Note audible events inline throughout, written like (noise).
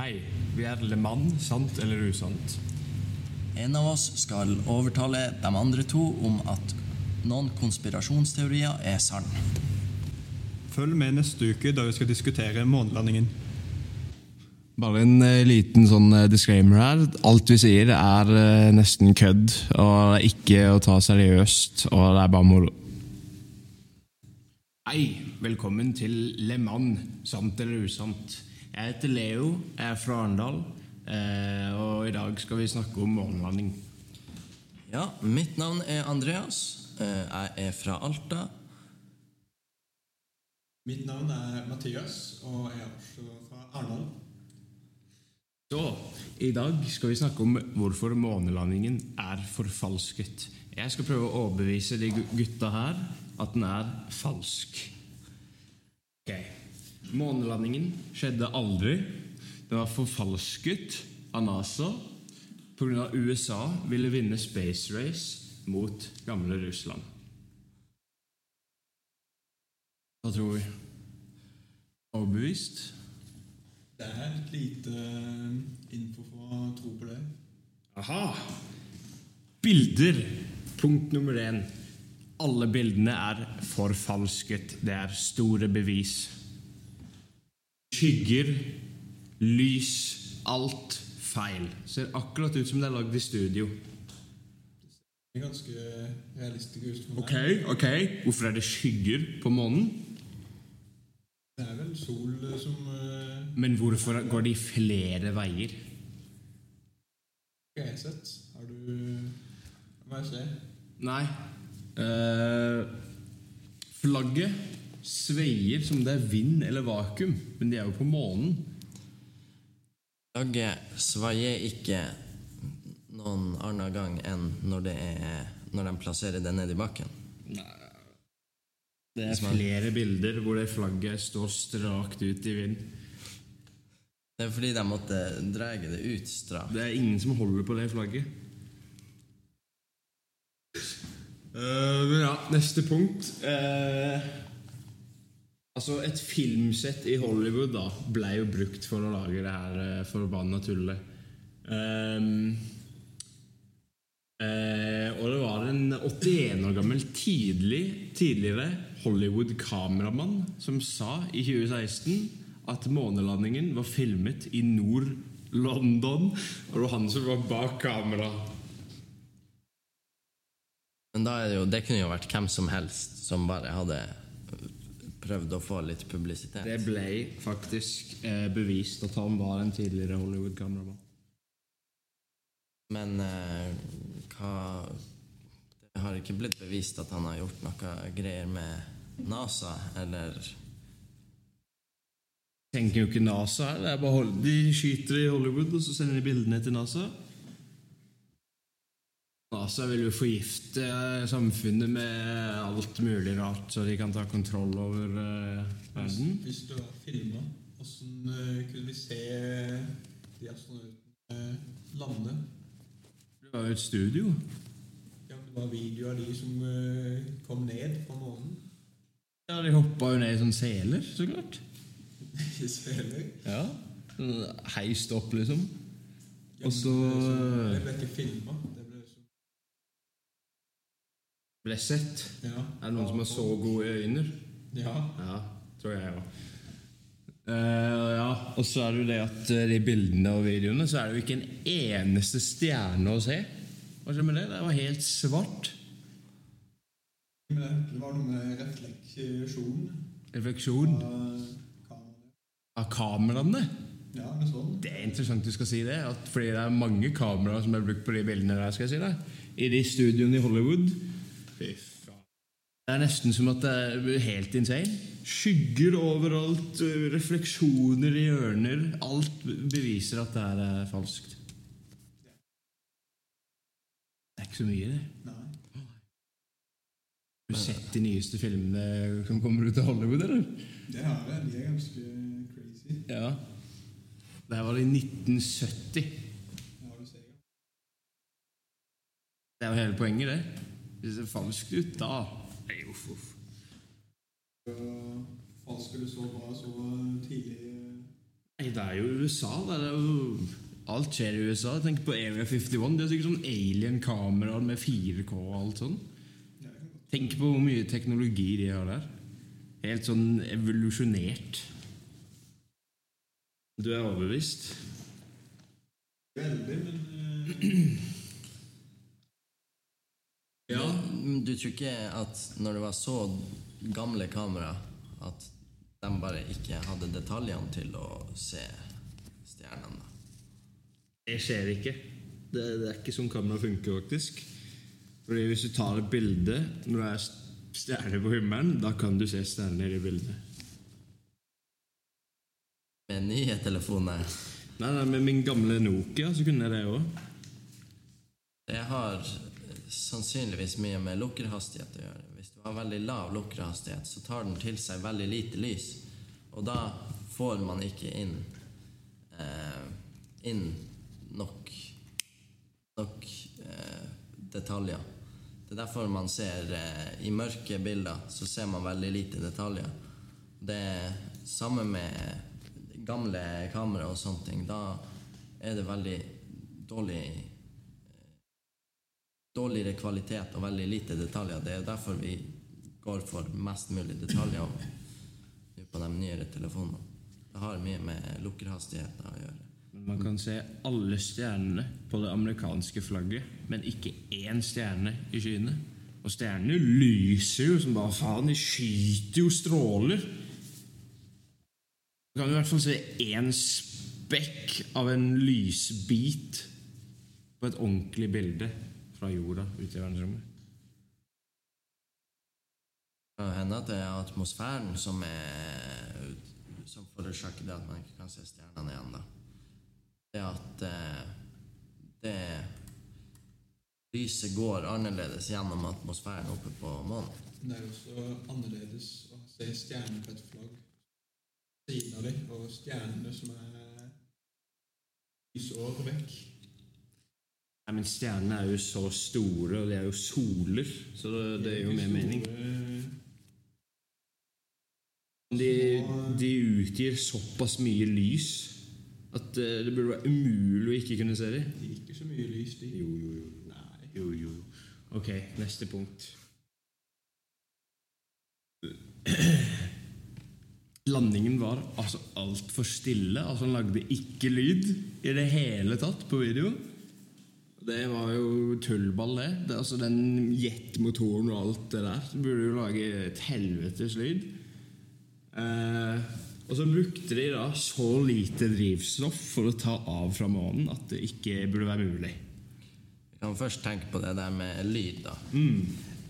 Hei, vi er Le Mans, sant eller usant? En av oss skal overtale de andre to om at noen konspirasjonsteorier er sann. Følg med neste uke da vi skal diskutere månelandingen. Bare en eh, liten sånn eh, disclaimer her. Alt vi sier er eh, nesten kødd, og det er ikke å ta seriøst, og det er bare moro. Hei, velkommen til Le Mans, sant eller usant. Jeg heter Leo, jeg er fra Arendal, eh, og i dag skal vi snakke om månelanding. Ja, mitt navn er Andreas. Eh, Jeg er fra Alta. Mitt navn er Mathias, og jeg er også fra Arendal. Så, i dag skal vi snakke om hvorfor månelandingen er forfalsket. Jeg skal prøve å overbevise de gutta her at den er falsk. Ok. Månelandingen skjedde aldri. Den var forfalsket av NASA pga. USA ville vinne space race mot gamle Russland. Hva tror vi? Overbevist? Det er lite eh, info for å tro på det. Aha! Bilder. Punkt nummer én. Alle bildene er forfalsket. Det er store bevis. Skygger, lys, alt feil. Ser akkurat ut som det er lagd i studio. Det ser ganske realistisk ut for meg. Ok, ok. Hvorfor er det skygger på månen? Det er vel sol eh, som uh, Men hvorfor går de flere veier? har jeg sett. Har du Hva jeg ser? Nei. Uh, flagget sveier som det er vind eller vakuum, men de er jo på månen. Flagget svaier ikke noen annen gang enn når, det er, når de plasserer det ned i bakken. Det er flere bilder hvor det flagget står strakt ut i vind. Det er fordi de måtte dra det ut strakt. Det er ingen som holder på det flagget. Uh, men ja, neste punkt. Eh, altså, et filmsett i Hollywood da ble jo brukt for å lage det her uh, forbanna tullet. Um, uh, og det var en 81 år gammel tidlig, tidligere Hollywood-kameramann som sa i 2016 at månelandingen var filmet i Nord-London, og det var han som var bak kamera. Men da er det jo, det kunne jo vært hvem som helst som bare hadde prøvd å få litt publisitet. Det ble faktisk eh, bevist at han var en tidligere Hollywood-kameramann. Men eh, hva Det har ikke blitt bevist at han har gjort noe greier med NASA, eller Tenker jo ikke NASA her. Er De skyter i Hollywood, og så sender de bildene til NASA. NASA vil jo forgifte eh, samfunnet med alt mulig rart, så de kan ta kontroll over eh, verden. Hvis du har filma, hvordan eh, kunne vi se de astronautene lande? Det var jo et studio. Ja, men det var video av de som kom ned på månen. Ja, De hoppa jo ned som seler, så klart. (laughs) Seler. Ja. Sånn Heist opp, liksom. Og så Det ble ikke filma. Ble sett. Ja. Er det noen som har så gode øyne? Ja. Ja, tror jeg òg. ja, og så er det jo det at eh, de bildene og videoene så er det jo ikke en eneste stjerne å se. Hva skjer med det? Det var helt svart. Det, var noe med refleksjon Refleksjon av kameraene. Ja, er sånn. Det er interessant du skal si det, at fordi det er mange kameraer som er brukt på de bildene der. skal jeg si det. I de studioene i Hollywood. Fy faen. Det er nesten som at det er helt insane. Skygger overalt, refleksjoner i hjørner. Alt beviser at det er falskt. Det er ikke så mye, det. Nei. Har du sett de nyeste filmene som kommer ut av Hollywood, eller? Det har jeg. De er ganske crazy. Ja. Det her var det i 1970. Det har du sikkert. Det er jo hele poenget, det. Det ser falsk ut da. Nei, uff, uff. Falsk eller så bra så tidlig. Nei, det er jo USA. Det er jo, alt skjer i USA. Tenk på Area 51. De har sikkert sånn alien-kameraer med 4K og alt sånn. Tenk på hvor mye teknologi de har der. Helt sånn evolusjonert. Du er overbevist? Veldig, men eh, Ja. Men Du tror ikke at når det var så gamle kamera, at de bare ikke hadde detaljene til å se stjernene? Det skjer ikke. Det, det er ikke sånn kamera funker, faktisk. Fordi Hvis du tar et bilde når det er stjerner på himmelen, da kan du se stjerner i bildet. Med nye telefoner Nei, nei, Med min gamle Nokia så kunne jeg det òg. Jeg har sannsynligvis mye med lukkerhastighet å gjøre. Hvis du har veldig lav lukkerhastighet, så tar den til seg veldig lite lys. Og da får man ikke inn, eh, inn nok, nok eh, detaljer. Det er derfor man ser eh, I mørke bilder så ser man veldig lite detaljer. Det er samme med gamle kamera og sånne ting. Da er det veldig dårlig dårligere kvalitet og veldig lite detaljer. Det er derfor vi går for mest mulig detaljer på de nyere telefonene. Det har mye med lukkerhastigheter å gjøre. Man kan se alle stjernene på det amerikanske flagget, men ikke én stjerne i skyene. Og stjernene lyser jo som bare faen. De skyter jo stråler. Du kan i hvert fall se én spekk av en lysbit på et ordentlig bilde fra jorda ute i verdensrommet. Det kan hende at det er atmosfæren som er som forårsaker det at man ikke kan se stjernene igjen. da. Det at eh, det lyset går annerledes gjennom atmosfæren oppe på månen. det er også annerledes å se stjerner på et flagg siden av dem, og stjernene som er lysår vekk. Nei, men Stjernene er jo så store, og de er jo soler, så det, det er jo mer mening. De, de utgir såpass mye lys at eh, det burde være umulig å ikke kunne se dem. De gir ikke så mye lys, de. Jo, jo, jo. Nei. jo, jo. Ok, neste punkt. Landingen var altså altfor stille. altså Han lagde ikke lyd i det hele tatt på video. Det var jo tullball, det. det altså Den jetmotoren og alt det der. det burde jo lage et helvetes lyd. Eh, og så brukte de da så lite drivstoff for å ta av fra månen at det ikke burde være mulig. Vi kan først tenke på det der med lyd. da.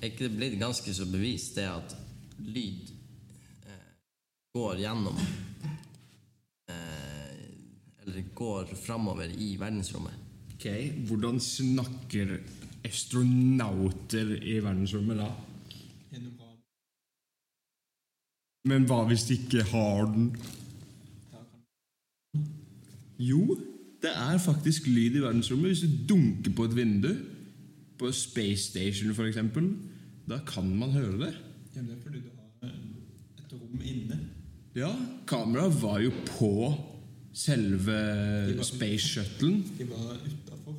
Er ikke det blitt ganske så bevist det at lyd eh, går gjennom eh, Eller går framover i verdensrommet? Ok, Hvordan snakker astronauter i verdensrommet da? Men hva hvis de ikke har den? Jo, det er faktisk lyd i verdensrommet. Hvis du dunker på et vindu, på Space Station f.eks., da kan man høre det. Ja, det er fordi du har et rom inne. Ja, kameraet var jo på selve Space Shuttlen. De var utafor.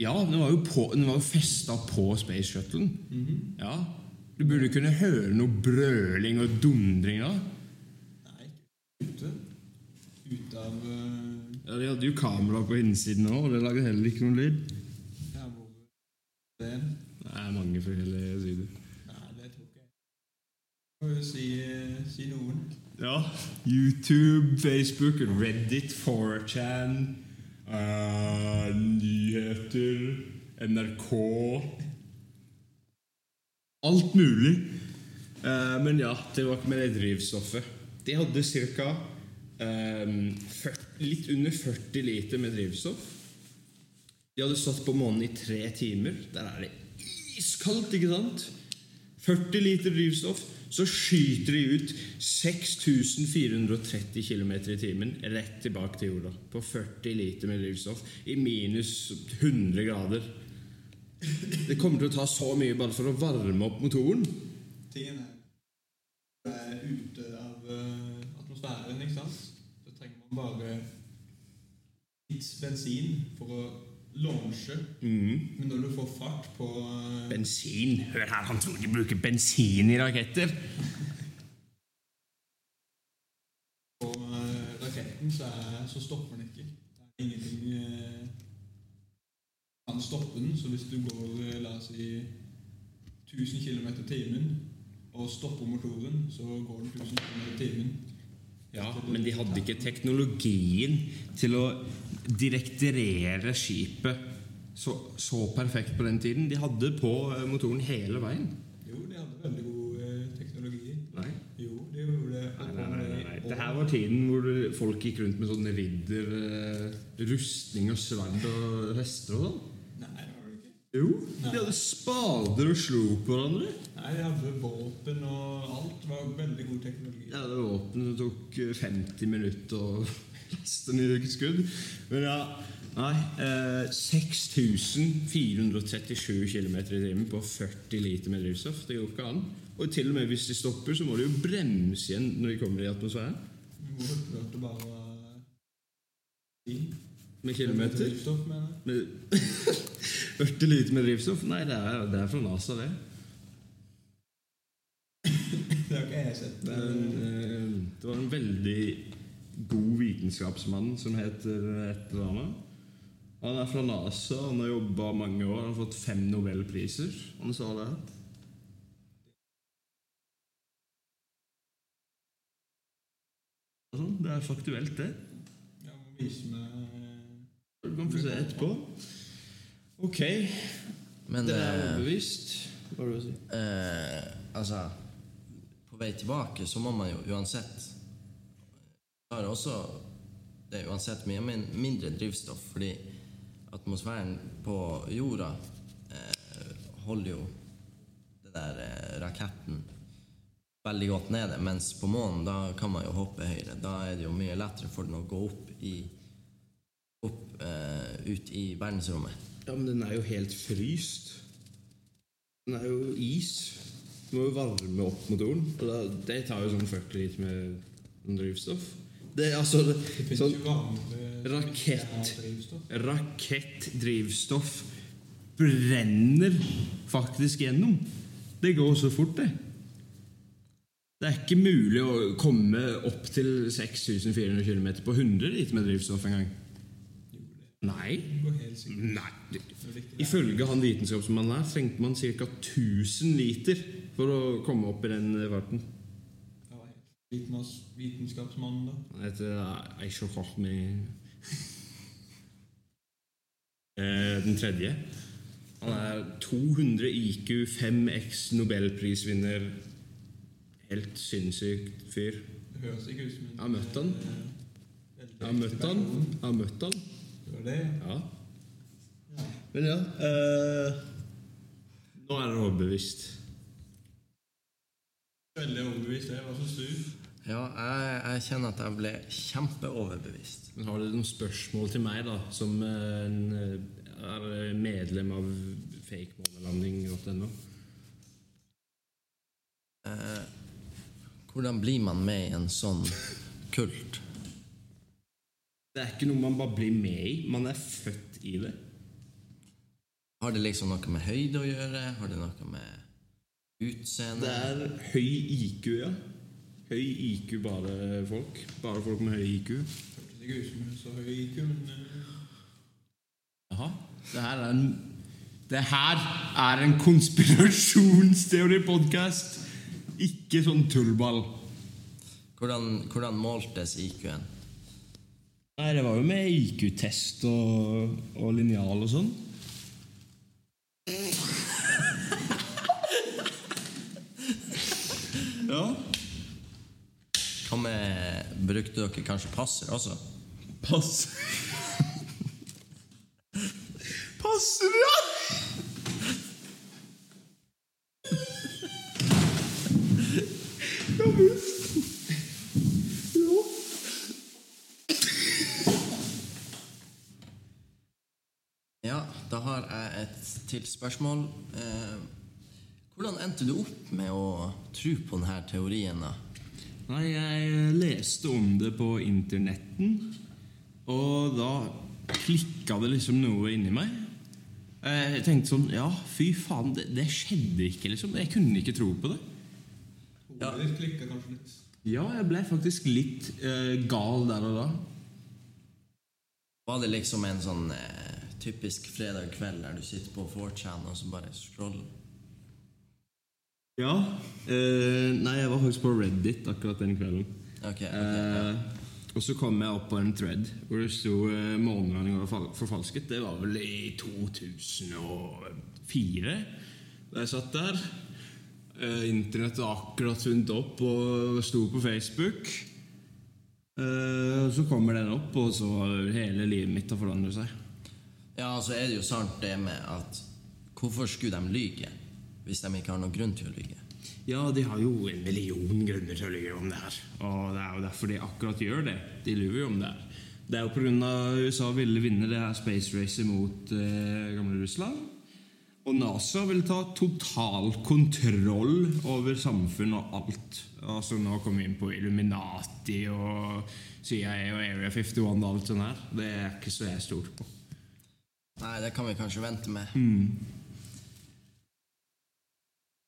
Ja, den var jo, på- den var jo festa på Space Shuttlen. Ja, Du burde kunne høre noe brøling og dundring da. Nei, ute. Ute av uh... Ja, De hadde jo kamera på innsiden òg, og det lagde heller ikke noen lyd. Ja, hvor det er. Det er mange forskjellige sider. Nei, det tror ikke jeg. Må jo si, si noen. Ja. YouTube, Facebook, Reddit, 4chan, uh, nyheter, NRK Alt mulig. Uh, men ja, tilbake med det drivstoffet. De hadde ca. litt under 40 liter med drivstoff. De hadde stått på månen i tre timer. Der er det iskaldt, ikke sant? 40 liter drivstoff. Så skyter de ut 6430 km i timen rett tilbake til jorda. På 40 liter med drivstoff i minus 100 grader. Det kommer til å ta så mye bare for å varme opp motoren. Tingen er er ute av eh, atmosfæren, ikke sant? Så trenger man bare litt bensin for å launche. Mm. Men når du får fart på eh, Bensin. Hør her, han tror de bruker bensin i raketter. på eh, raketten, så, er, så stopper den ikke. Det er ingenting eh, kan stoppe den. Så hvis du går, la oss si, 1000 km i timen og stopper motoren, så går den 1000 km i timen. Ja, men de hadde ikke teknologien til å direkterere skipet så, så perfekt på den tiden. De hadde på eh, motoren hele veien. Jo, de hadde veldig god eh, teknologi. Nei. Jo, de gjorde det. Nei, nei, nei, nei, nei. Det her var tiden hvor folk gikk rundt med sånne ridder, eh, rustning og sverd og hester og sånn. Nei, det var det ikke. Jo, de hadde spader og slo på hverandre. Nei, de hadde våpen og alt. Det var veldig god teknologi. Ja, det var våpen som tok eh, 50 minutter å skudd. Men ja, nei eh, 6437 km i timen på 40 liter med drivstoff. Det går ikke an. Og til og med hvis de stopper, så må de jo bremse igjen når de kommer i atmosfæren. Du må bare. Med kilometer. Med (laughs) 40 liter med drivstoff? Nei, det er, det er fra NASA, det. (laughs) Det har ikke jeg sett. Men, eh, det var en veldig god vitenskapsmann som heter et eller annet. Han er fra NASA, han har jobba mange år, han har fått fem nobelpriser. Han sa det. Sånn, Det er faktuelt, det. Ja, må vise meg Du kan få se etterpå. Ok, Men det er eh, overbevist. Hva var det du si? eh, altså På vei tilbake så må man jo uansett har også Det er uansett mye min- mindre drivstoff, fordi atmosfæren på jorda eh, holder jo det der eh, raketten veldig godt nede, mens på månen da kan man jo hoppe høyere. Da er det jo mye lettere for den å gå opp i opp eh, ut i verdensrommet. Ja, men den er jo helt fryst. Den er jo is. Du må jo varme opp motoren. Det tar jo sånn 40 liter med drivstoff. Det er altså sånn rakett. Rakettdrivstoff brenner faktisk gjennom. Det går så fort, det. Det er ikke mulig å komme opp til 6400 km på 100 liter med drivstoff engang. Nei. Nei. Ifølge han vitenskapsmannen her trengte man ca. 1000 liter for å komme opp i den farten. Ja, helt. Vitens- det da. Han heter Aisho Khokhmi (laughs) eh, Den tredje. Han er 200 IQ, 5X nobelprisvinner. Helt sinnssykt fyr. Det høres ikke ut som en Jeg har møtt han. eh, Jeg har møtt han. Jeg har møtt han. Det var det, ja. Men ja eh, Nå er det overbevist. Veldig overbevist. Var så sur. Ja, jeg, jeg kjenner at jeg ble kjempeoverbevist. Men Har du noen spørsmål til meg, da, som eh, en, eh, er medlem av fakemånelanding.no? Eh, hvordan blir man med i en sånn kult? Det er ikke noe man bare blir med i. Man er født i det. Har det liksom noe med høyde å gjøre? Har det noe med utseende? Det er høy IQ, ja. Høy IQ, bare folk. Bare folk med høy Iq. Hørtes ikke ut som en så høy IQ, men eh, Jaha. Det her er en Det her er en konspirasjonsteori-podkast. Ikke sånn tullball. Hvordan, hvordan måltes IQ-en? Nei, det var jo med IQ-test og, og linjal og sånn. Ja. Hva med Brukte dere kanskje passer også? Pass. Passer, ja! Ja. Ja. Ja, da har jeg et til spørsmål. Eh, hvordan endte du opp med å tro på denne teorien? da? Nei, jeg leste om det på internetten, og da klikka det liksom noe inni meg. Jeg tenkte sånn Ja, fy faen, det, det skjedde ikke, liksom. Jeg kunne ikke tro på det. Litt. Ja, jeg ble faktisk litt eh, gal der og da. Var det liksom en sånn eh, typisk fredag kveld der du sitter på 4chan og så bare scroller? Ja. Eh, nei, jeg var faktisk på Reddit akkurat den kvelden. Ok, ok, ja. Eh, og så kom jeg opp på en thread hvor det sto eh, månelandinga var forfalsket'. Det var vel i 2004 da jeg satt der. Eh, Internett var akkurat funnet opp og sto på Facebook. Eh, så kommer den opp, og så hele livet mitt har forandret seg. Ja, så er det jo sant det med at Hvorfor skulle de lyge hvis de ikke har noen grunn til å lyge? Ja, de har jo en million grunner til å lyve om det her. Og det er jo derfor de akkurat gjør det. De lyver jo om det her. Det er jo pga. USA ville vinne det her space racet mot eh, gamle Russland. Og NASA vil ta total kontroll over samfunn og alt. Altså Nå kommer vi inn på Illuminati og CIA og Area 51 og alt sånt her. Det er ikke så jeg stoler på. Nei, det kan vi kanskje vente med. Ja,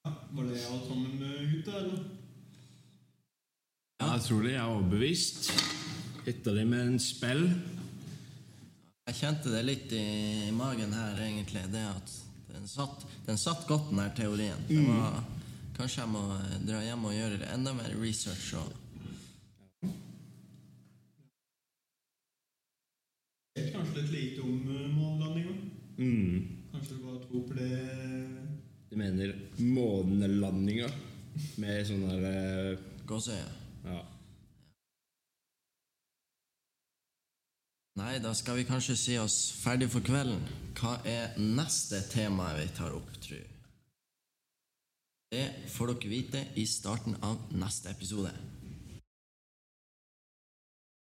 var det alt sammen, ute, gutta, eller? Ja, jeg tror de er overbevist. Hitta de med en spill. Jeg kjente det litt i magen her, egentlig. Det at den satt, den satt godt, den her teorien. Det var, kanskje jeg må eh, dra hjem og gjøre enda mer research. Og, kanskje litt lite om mållandinga. Mm. Kanskje du bare tror på det Du mener månelandinger med sånn der eh, gåseøye. Ja. Nei, da skal vi kanskje si oss ferdig for kvelden. Hva er neste tema vi tar opp, tru? Det får dere vite i starten av neste episode.